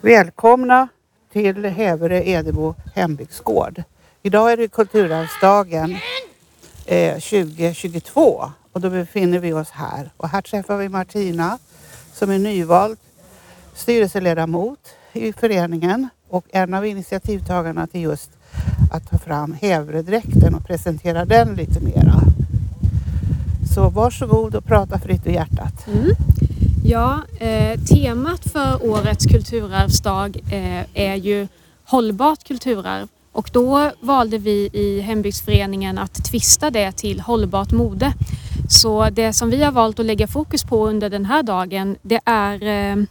Välkomna till Hävre Edebo hembygdsgård. Idag är det Kulturarvsdagen eh, 2022 och då befinner vi oss här. Och här träffar vi Martina som är nyvald styrelseledamot i föreningen och en av initiativtagarna till just att ta fram Hävredräkten och presentera den lite mera. Så varsågod och prata fritt ur hjärtat. Mm. Ja, eh, temat för årets kulturarvsdag eh, är ju hållbart kulturarv och då valde vi i hembygdsföreningen att tvista det till hållbart mode. Så det som vi har valt att lägga fokus på under den här dagen det är eh,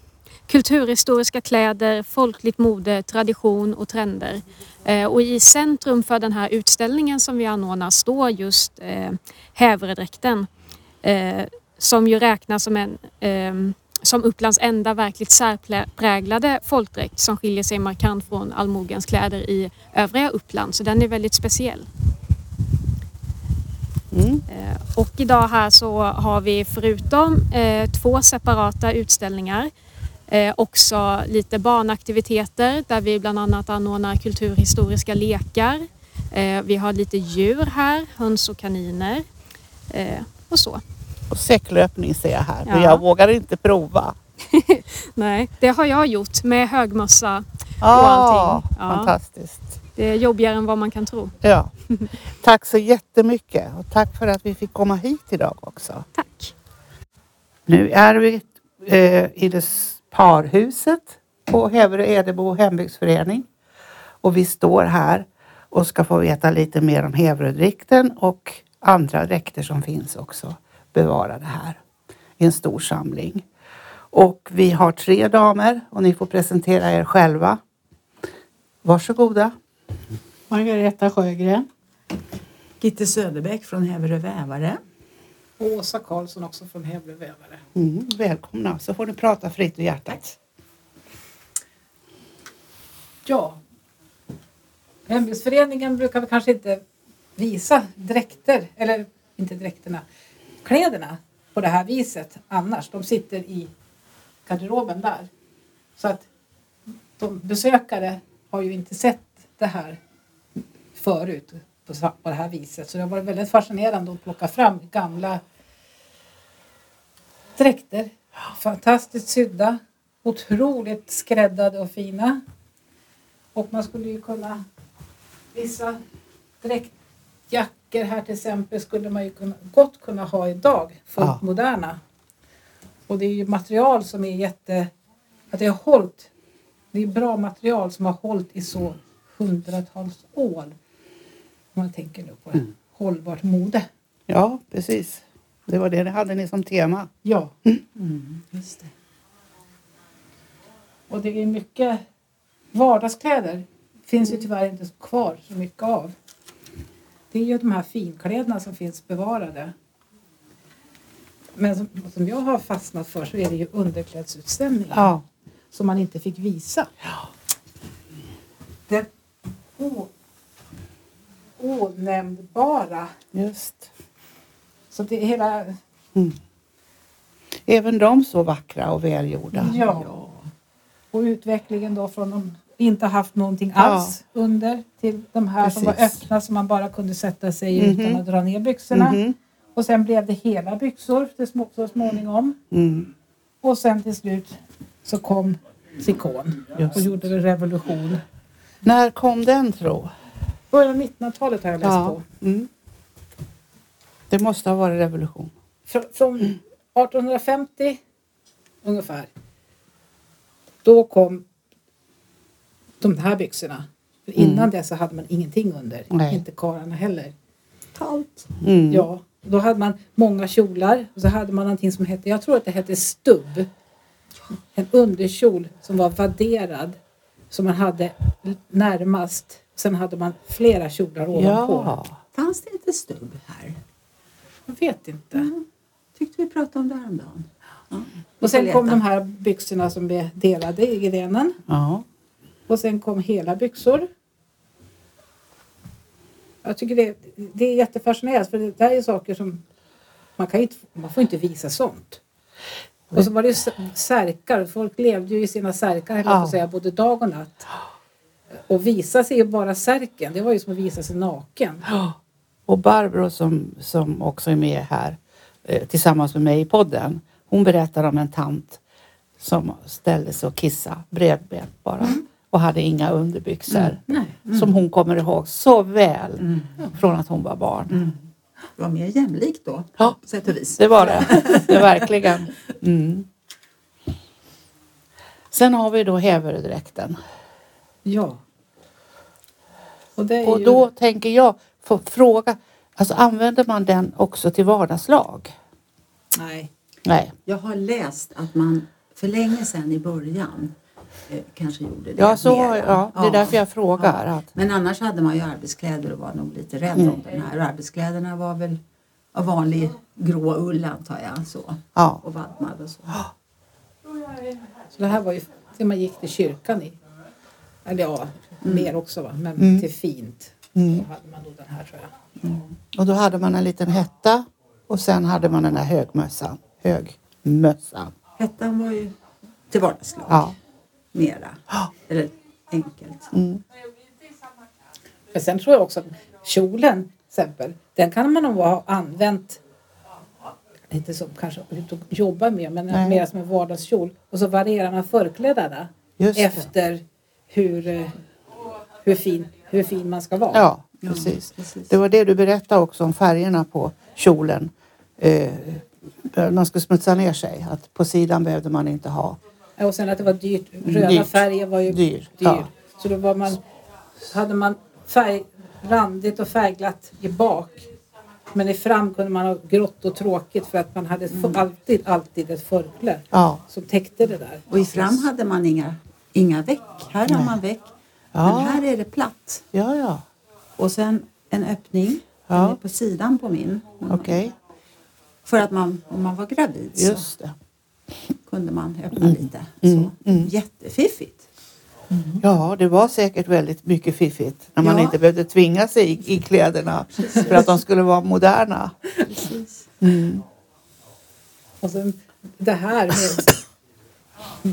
kulturhistoriska kläder, folkligt mode, tradition och trender. Eh, och i centrum för den här utställningen som vi anordnar står just eh, hävredräkten eh, som ju räknas som en eh, som Upplands enda verkligt särpräglade folkdräkt som skiljer sig markant från allmogens kläder i övriga Uppland. Så den är väldigt speciell. Mm. Eh, och idag här så har vi förutom eh, två separata utställningar eh, också lite barnaktiviteter där vi bland annat anordnar kulturhistoriska lekar. Vi har lite djur här, höns och kaniner och så. Och säcklöpning ser jag här, ja. men jag vågar inte prova. Nej, det har jag gjort med högmössa och ah, allting. Ja. Fantastiskt. Det är jobbigare än vad man kan tro. Ja. Tack så jättemycket och tack för att vi fick komma hit idag också. Tack. Nu är vi eh, i det parhuset på Häverö Edebo hembygdsförening och vi står här och ska få veta lite mer om Häverödräkten och andra dräkter som finns också bevarade här i en stor samling. Och vi har tre damer och ni får presentera er själva. Varsågoda. Margareta Sjögren. Gitte Söderbäck från Häverö Vävare. Och Åsa Karlsson också från Häverö Vävare. Mm, välkomna, så får ni prata fritt ur hjärtat. Ja, Hembygdsföreningen brukar vi kanske inte visa dräkter, eller inte dräkterna, kläderna på det här viset annars. De sitter i garderoben där. Så att de besökare har ju inte sett det här förut på, på det här viset. Så det har varit väldigt fascinerande att plocka fram gamla dräkter. Fantastiskt sydda. Otroligt skräddade och fina. Och man skulle ju kunna vissa dräktjackor här till exempel skulle man ju kunna, gott kunna ha idag. Fullt ja. moderna. Och det är ju material som är jätte... Att det har hållit. Det är bra material som har hållit i så hundratals år. Om man tänker nu på mm. hållbart mode. Ja, precis. Det var det det hade ni som tema. Ja, mm. Mm, just det. Och det är mycket vardagskläder. finns ju tyvärr inte kvar så mycket av. Det är ju de här finkläderna som finns bevarade. Men som, som jag har fastnat för så är det ju underklädsutställningen. Ja. Som man inte fick visa. Ja. Den onämnbara. Just. Så det är hela... Mm. Även de så vackra och välgjorda. Ja. ja. Och utvecklingen då från de inte haft någonting alls ja. under till de här Precis. som var öppna som man bara kunde sätta sig i mm -hmm. utan att dra ner byxorna. Mm -hmm. Och sen blev det hela byxor till små, så småningom. Mm. Och sen till slut så kom Sikon och gjorde revolution. När kom den tro? Början av 1900-talet har jag läst ja. på. Mm. Det måste ha varit revolution. Fr från 1850 ungefär. Då kom de här byxorna. För innan mm. det så hade man ingenting under. Nej. Inte karlarna heller. Kallt. Mm. Ja. Då hade man många kjolar och så hade man någonting som hette, jag tror att det hette stubb. En underkjol som var vadderad. Som man hade närmast. Sen hade man flera kjolar ovanpå. Ja. Fanns det inte stubb här? Jag vet inte. Mm. Tyckte vi pratade om det häromdagen. Ja. Och sen kom de här byxorna som vi delade i grenen. Ja. Och sen kom hela byxor. Jag tycker det, det är jättefascinerande för det här är saker som man, kan inte, man får inte visa sånt. Och så var det ju särkar. Folk levde ju i sina särkar, höll Ja. säga, både dag och natt. Och visa sig ju bara särken, det var ju som att visa sig naken. Och Barbro som, som också är med här eh, tillsammans med mig i podden. Hon berättar om en tant som ställde sig och kissade bredbent bara och hade inga underbyxor. Nej. Som hon kommer ihåg så väl från att hon var barn. Det var mer jämlikt då, Ja. på sätt och vis. Det var det. det verkligen. Mm. Sen har vi då häverdräkten. Ja. Och, är Och ju, då tänker jag fråga, alltså använder man den också till vardagslag? Nej. Nej. Jag har läst att man för länge sedan i början kanske gjorde det. Ja, så, mera. ja, det är därför jag frågar. Att, Men annars hade man ju arbetskläder och var nog lite rädd Mm. om den här. Och arbetskläderna var väl av vanlig grå ull antar jag. Så. ja. Och vadmad och så. Så det här var ju det man gick till kyrkan i. Eller ja, mer också va, men Mm. till fint. Mm. Så hade man nog den här tror jag. Och då hade man en liten hetta och sen hade man den här högmössan. Högmössan. Hettan var ju till vardagslag Ja. Mera. Eller enkelt. Mm. Men sen tror jag också att kjolen till exempel, den kan man nog ha använt inte som kanske jobba med men Nej. mer som en vardagskjol. Och så varierar man förklädena efter hur, eh, hur, fin, hur fin man ska vara. Ja, Ja, precis. precis. Det var det du berättade också om färgerna på kjolen. Eh, man skulle smutsa ner sig. Att på sidan behövde man inte ha. Och sen att det var dyrt. Röda Dyrt. färger var ju Dyr, dyr. ja. Så då var man, hade man färg, randigt och färgglatt i bak. Men i fram kunde man ha grått och tråkigt för att man hade Mm. alltid, alltid ett förkläde Ja, som täckte det där. Och i fram hade man inga, inga väck. Här har Nej. man väck. Ja. Men här är det platt. ja, ja. Och sen en öppning Ja. På sidan på min. Okej, För att man, om man var gravid så just det. Kunde man öppna lite. Mm, Så. mm. Jättefiffigt. Ja, det var säkert väldigt mycket fiffigt när man Ja. inte behövde tvinga sig i, i kläderna för att de skulle vara moderna. Precis. Mm. Och sen det här med,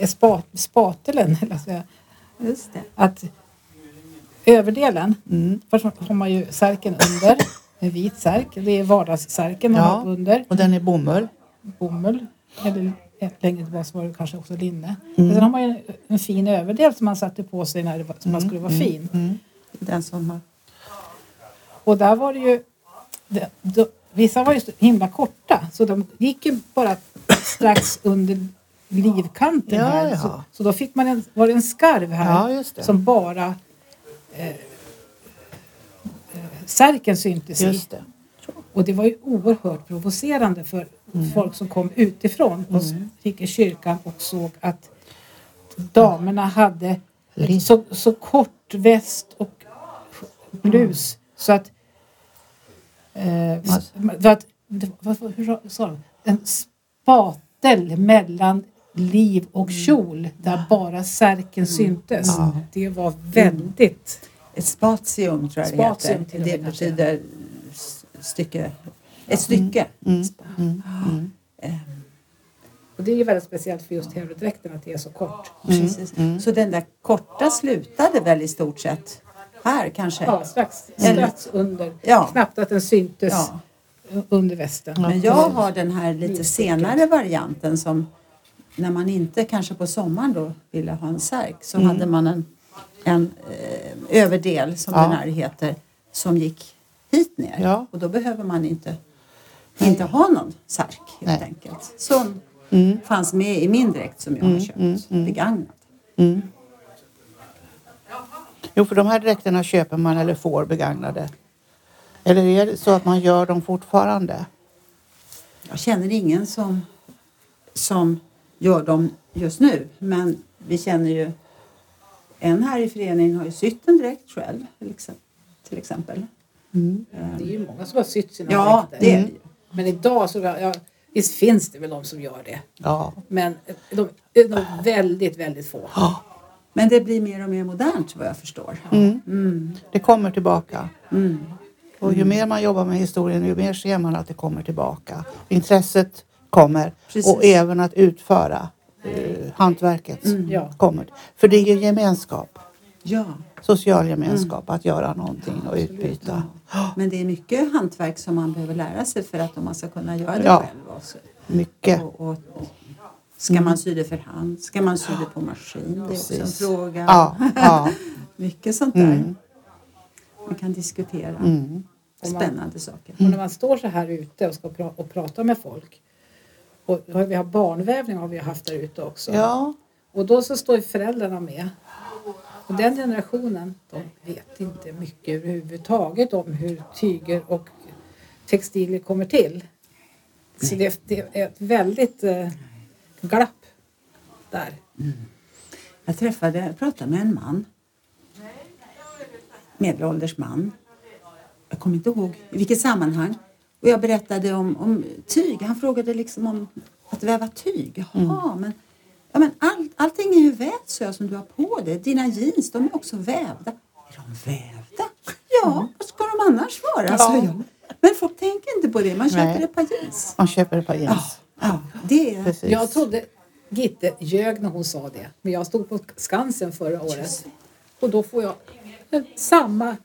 med spa, spateln. Eller så, Just det. att överdelen, Mm. först har man ju särken under. En vit särk. Det är vardagssärken man Ja. har under. Och den är bomull. bomull. Eller längre tillbaka var det kanske också linne. Mm. Men sen har man ju en, en fin överdel som man satte på sig när det var, som man skulle vara fin. Mm. Den som har... Och där var det ju... Det, då, vissa var ju så himla korta så de gick ju bara strax under livkanten Ja, här. ja. Så, så då fick man en, var det en skarv här Ja, som bara eh, eh, särken syntes i. Och det var ju oerhört provocerande för Mm. folk som kom utifrån och gick i kyrkan och såg att damerna hade så, så kort väst och blus så att, eh, att det- vad, vad, hur sa de? En spatel mellan liv och kjol där bara särken syntes. Ja. Det var väldigt Ett spatium tror jag Spatium det heter. Det betyder stycke. Ett stycke. Mm. Mm. Mm. Eh, och det är ju väldigt speciellt för just huvudrätten att det är så kort. Mm. Så den där korta slutade väl i stort sett här kanske? Ja, strax, strax under. Ja. Knappt att den syntes Ja. under västen. Men jag har den här lite senare varianten som när man inte kanske på sommaren då ville ha en särk så Mm. hade man en, en eh, överdel som Ja. den här heter som gick hit ner Ja. och då behöver man inte, inte ha någon särk helt Nej. enkelt. Som Mm. fanns med i min dräkt som jag Mm, har köpt mm, mm. begagnat. Mm. Jo, för de här dräkterna köper man eller får begagnade. Eller är det så att man gör dem fortfarande? Jag känner ingen som, som gör dem just nu men vi känner ju en här i föreningen har ju sytt en dräkt själv till exempel. Mm. Det är ju många som har sytt sina Ja, dräkter. är ju. Men idag så, ja, visst finns det väl de som gör det. Ja. Men de är nog väldigt, väldigt få. Ja. Men det blir mer och mer modernt vad jag förstår. Mm. Mm. Det kommer tillbaka. Mm. Och ju mer man jobbar med historien, ju mer ser man att det kommer tillbaka. Intresset kommer Precis. och även att utföra eh, hantverket kommer. För det är ju gemenskap, Ja, social gemenskap, att göra någonting och utbyta. men det är mycket hantverk som man behöver lära sig för att man ska kunna göra det Ja. själv. Också. Mycket. Och, och, ska man sy det för hand? Ska man sy det på maskin? Det är också en Precis. fråga. Ja, ja. Mycket sånt där. Mm. Man kan diskutera. Mm. Spännande saker. Och när man står så här ute och ska pra- och prata med folk. Och vi har barnvävning har vi haft där ute också. Ja, Och då så står ju föräldrarna med. Och den generationen, de vet inte mycket överhuvudtaget om hur tyger och textilier kommer till. Så det, det är ett väldigt eh, glapp där. Jag träffade, jag pratade med en man. Medelålders man. Jag kommer inte ihåg i vilket sammanhang. Och jag berättade om, om tyg. Han frågade liksom om att väva tyg. Jaha, men, ja, men all, allting är ju vävt så jag, som du har på dig. Dina jeans, de är också vävda. Är de vävda? Ja, vad ska de annars vara? Ja. sa jag. Men folk tänker inte på det. Man köper Nej. ett par jeans. man köper ett par jeans. Ja, det är... Precis. Jag trodde Gitte ljög när hon sa det. Men jag stod på Skansen förra året. Och då får jag samma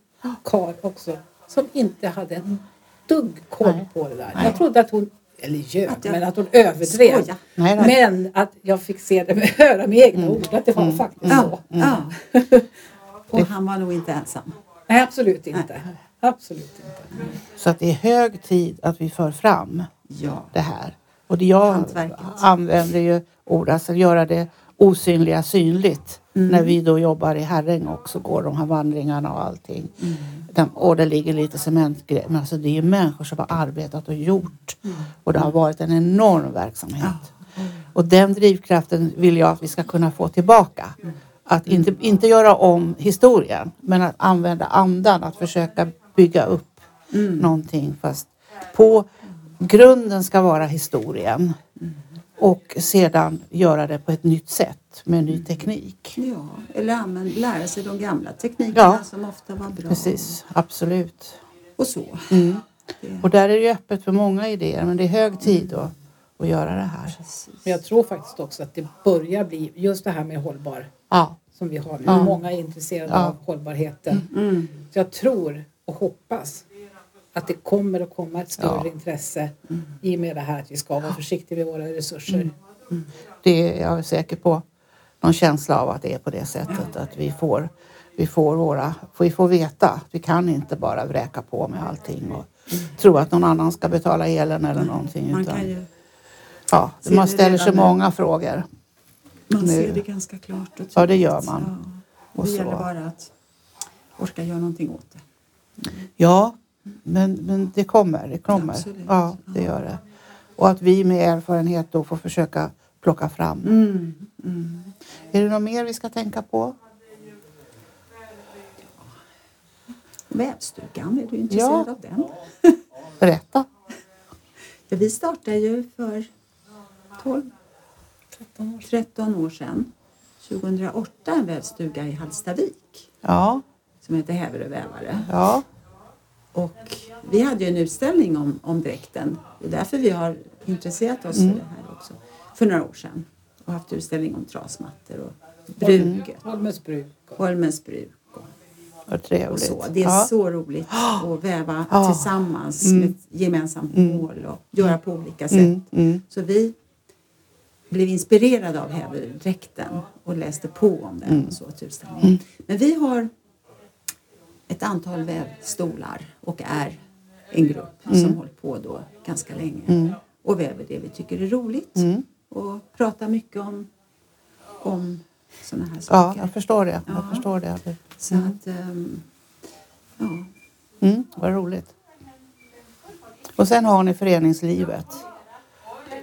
karl också. Som inte hade en dugg koll Nej. på det där. Nej. Jag trodde att hon, eller ljög, Att jag- men att hon överdrev. Skoja. Nej, nej. Men att jag fick se det med, höra med egna ord. Att det var faktiskt så. Ja. Och han var nog inte ensam. Nej, absolut inte. Absolut inte. Så att det är hög tid att vi för fram Ja. det här. Och det jag Hantverket. använder ju ord, alltså göra det osynliga synligt. Mm. När vi då jobbar i Herräng också, går de här vandringarna och allting. Mm. De, och det ligger lite cementgrejer. Men alltså det är ju människor som har arbetat och gjort. Mm. Och det har varit en enorm verksamhet. Och den drivkraften vill jag att vi ska kunna få tillbaka. Mm. Att inte, inte göra om historien, men att använda andan, att försöka bygga upp Mm. någonting. Fast på grunden ska vara historien. Och sedan göra det på ett nytt sätt med ny teknik. Ja, eller använd, lära sig de gamla teknikerna Ja. som ofta var bra. Precis, absolut. Och så. Mm. Och där är det öppet för många idéer men det är hög tid att, att göra det här. Men jag tror faktiskt också att det börjar bli just det här med hållbar Ja, som vi har nu. Ja. Många är intresserade Ja. av hållbarheten. mm, Så jag tror och hoppas att det kommer att komma ett större Ja. intresse i och med det här att vi ska vara försiktiga med våra resurser. det är jag säker på. Någon känsla av att det är på det sättet. Att vi får, vi får, våra, vi får veta vi kan inte bara vräka på med allting och tro att någon annan ska betala elen eller någonting. man Utan, kan ju ja, man ställer sig många frågor. man Nu. ser det ganska klart och tydligt. Ja, det gör man. Ja. Och det så. gäller bara att orka göra någonting åt det. Ja, men, men det kommer. Det kommer. Absolut. Ja, det gör det. Och att vi med erfarenhet då får försöka plocka fram. Mm, mm. Är det något mer vi ska tänka på? Vävstugan, är du intresserad Ja. av den? Berätta. Ja, vi startade ju för 12, 13 år sedan. 2008 en vävstuga i Hallstavik Ja, som heter Häverö vävare. ja, Och vi hade ju en utställning om, om dräkten. Det är därför vi har intresserat oss Mm. för det här också. För några år sedan. Och haft utställning om trasmattor och bruket. Holmens bruk. och- Holmens bruk och, vad och trevligt. så. Det är ja. så roligt att väva Ja. tillsammans Mm. med ett gemensamt mål och göra på olika sätt. Mm, mm. Så vi blev inspirerade av häverdräkten och läste på om den Mm. och så till utställningen. Men vi har ett antal vävstolar och är en grupp som hållit på då ganska länge och väver det vi tycker är roligt Mm. och pratar mycket om, om sådana här Ja, saker. jag förstår det. Jag Ja. förstår det. Så att, ehm, ja. Mm, vad roligt. Och sen har ni föreningslivet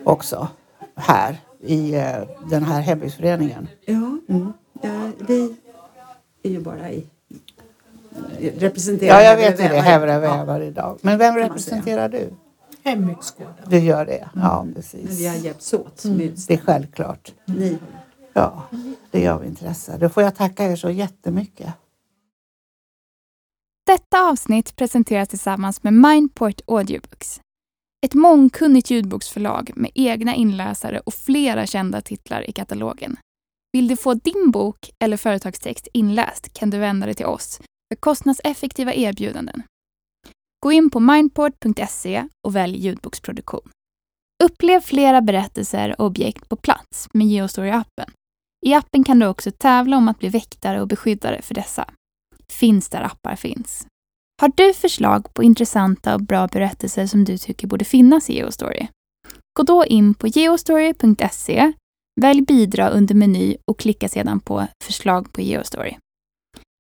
också här i eh, den här hembygdsföreningen. Ja, Mm. ja, vi är ju bara i representerar Ja, jag vet ju det. Ja, vävar idag. Men vem representerar du? Hembygdsgården. Du gör det? Ja, Men vi precis. har hjälpts åt med Det är självklart. Ni Ja, det gör vi intresse. Då får jag tacka er så jättemycket. Detta avsnitt presenteras tillsammans med Mindport Audiobooks. Ett mångkunnigt ljudboksförlag med egna inläsare och flera kända titlar i katalogen. Vill du få din bok eller företagstext inläst kan du vända dig till oss för kostnadseffektiva erbjudanden. Gå in på mindport.se och välj ljudboksproduktion. Upplev flera berättelser och objekt på plats med Geostory-appen. I appen kan du också tävla om att bli väktare och beskyddare för dessa. Finns där appar finns. Har du förslag på intressanta och bra berättelser som du tycker borde finnas i Geostory? Gå då in på geostory.se, välj bidra under meny och klicka sedan på förslag på Geostory.